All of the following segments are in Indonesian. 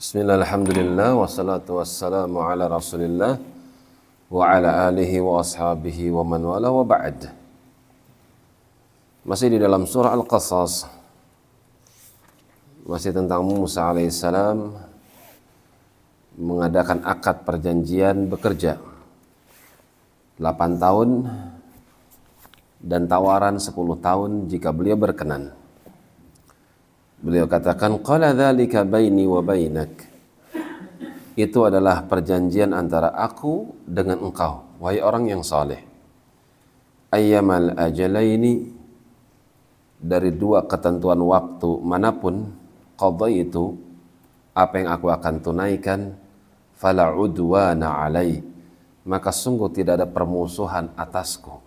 Bismillah, alhamdulillah, wassalatu wassalamu ala rasulillah wa ala alihi wa ashabihi wa man wala wa ba'd. Masih di dalam surah Al-Qasas. Masih tentang Musa alaihissalam Mengadakan akad perjanjian bekerja. 8 tahun dan tawaran 10 tahun jika beliau berkenan Beliau katakan qala dzalika baini wa bainak. Itu adalah perjanjian antara aku dengan engkau, wahai orang yang saleh. Ayyamal ajalaini dari dua ketentuan waktu mana pun qadha itu apa yang aku akan tunaikan fala udwana alai maka sungguh tidak ada permusuhan atasku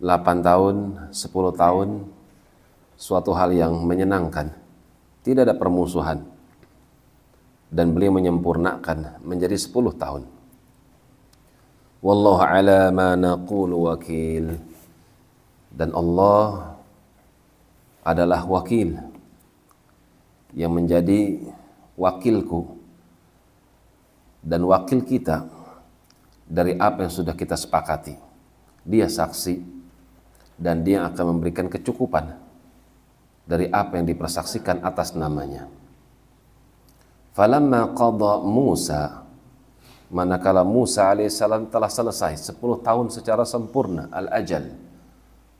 8 tahun 10 tahun suatu hal yang menyenangkan. Tidak ada permusuhan. Dan beliau menyempurnakan menjadi 10 tahun. Wallahu ala ma naqulu wakil. Dan Allah adalah wakil yang menjadi wakilku dan wakil kita dari apa yang sudah kita sepakati. Dia saksi dan dia akan memberikan kecukupan dari apa yang dipersaksikan atas namanya. Falamma qada Musa manakala Musa alaihissalam telah selesai 10 tahun secara sempurna al-ajal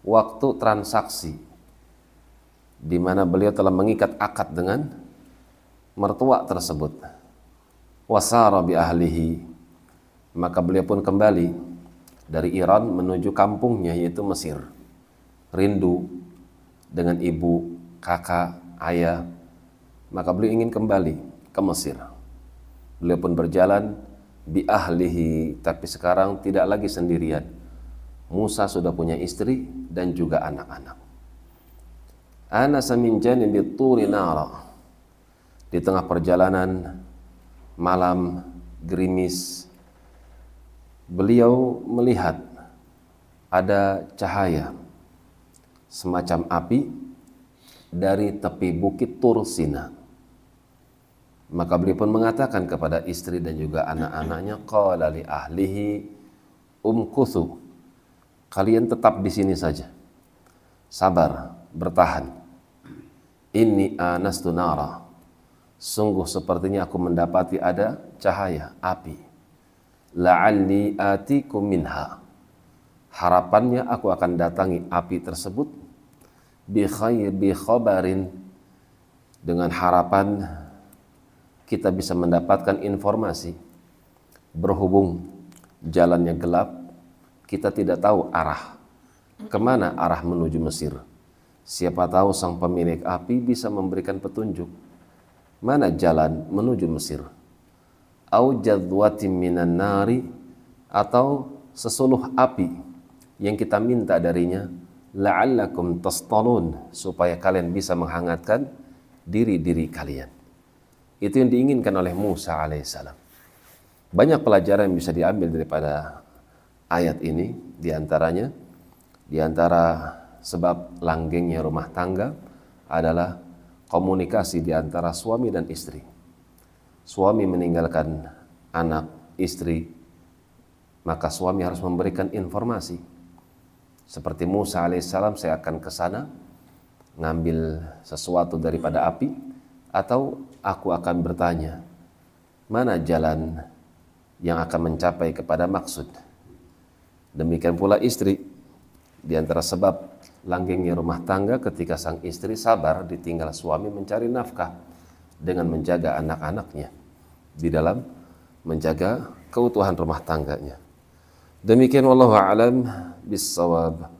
waktu transaksi di mana beliau telah mengikat akad dengan mertua tersebut wasara bi ahlihi maka beliau pun kembali dari Iran menuju kampungnya yaitu Mesir rindu dengan ibu kakak, ayah, maka beliau ingin kembali ke Mesir. Beliau pun berjalan bi ahlihi, tapi sekarang tidak lagi sendirian. Musa sudah punya istri dan juga anak-anak. Ana min janibi turi nara. Di tengah perjalanan malam gerimis beliau melihat ada cahaya semacam api dari tepi bukit Tursina. Maka beliau pun mengatakan kepada istri dan juga anak-anaknya, qala li ahlihi umkuthu. Kalian tetap di sini saja. Sabar, bertahan. Ini anastu nara. Sungguh sepertinya aku mendapati ada cahaya api. La'alli atikum minha. Harapannya aku akan datangi api tersebut bi khabarin. Dengan harapan kita bisa mendapatkan informasi berhubung jalannya gelap kita tidak tahu arah. Ke mana arah menuju Mesir? Siapa tahu sang pemilik api bisa memberikan petunjuk. Mana jalan menuju Mesir? Au jadwatin minan nari atau sesuluh api yang kita minta darinya la'allakum tastalun supaya kalian bisa menghangatkan diri-diri kalian. Itu yang diinginkan oleh Musa alaihissalam. Banyak pelajaran yang bisa diambil daripada ayat ini, di antaranya, di antara sebab langgengnya rumah tangga adalah komunikasi di antara suami dan istri. Suami meninggalkan anak, istri, maka suami harus memberikan informasi seperti Musa alaihissalam saya akan ke sana ngambil sesuatu daripada api atau aku akan bertanya mana jalan yang akan mencapai kepada maksud. Demikian pula istri di antara sebab langgengnya rumah tangga ketika sang istri sabar ditinggal suami mencari nafkah dengan menjaga anak-anaknya di dalam menjaga keutuhan rumah tangganya. Demikian wallahu alam bisawab.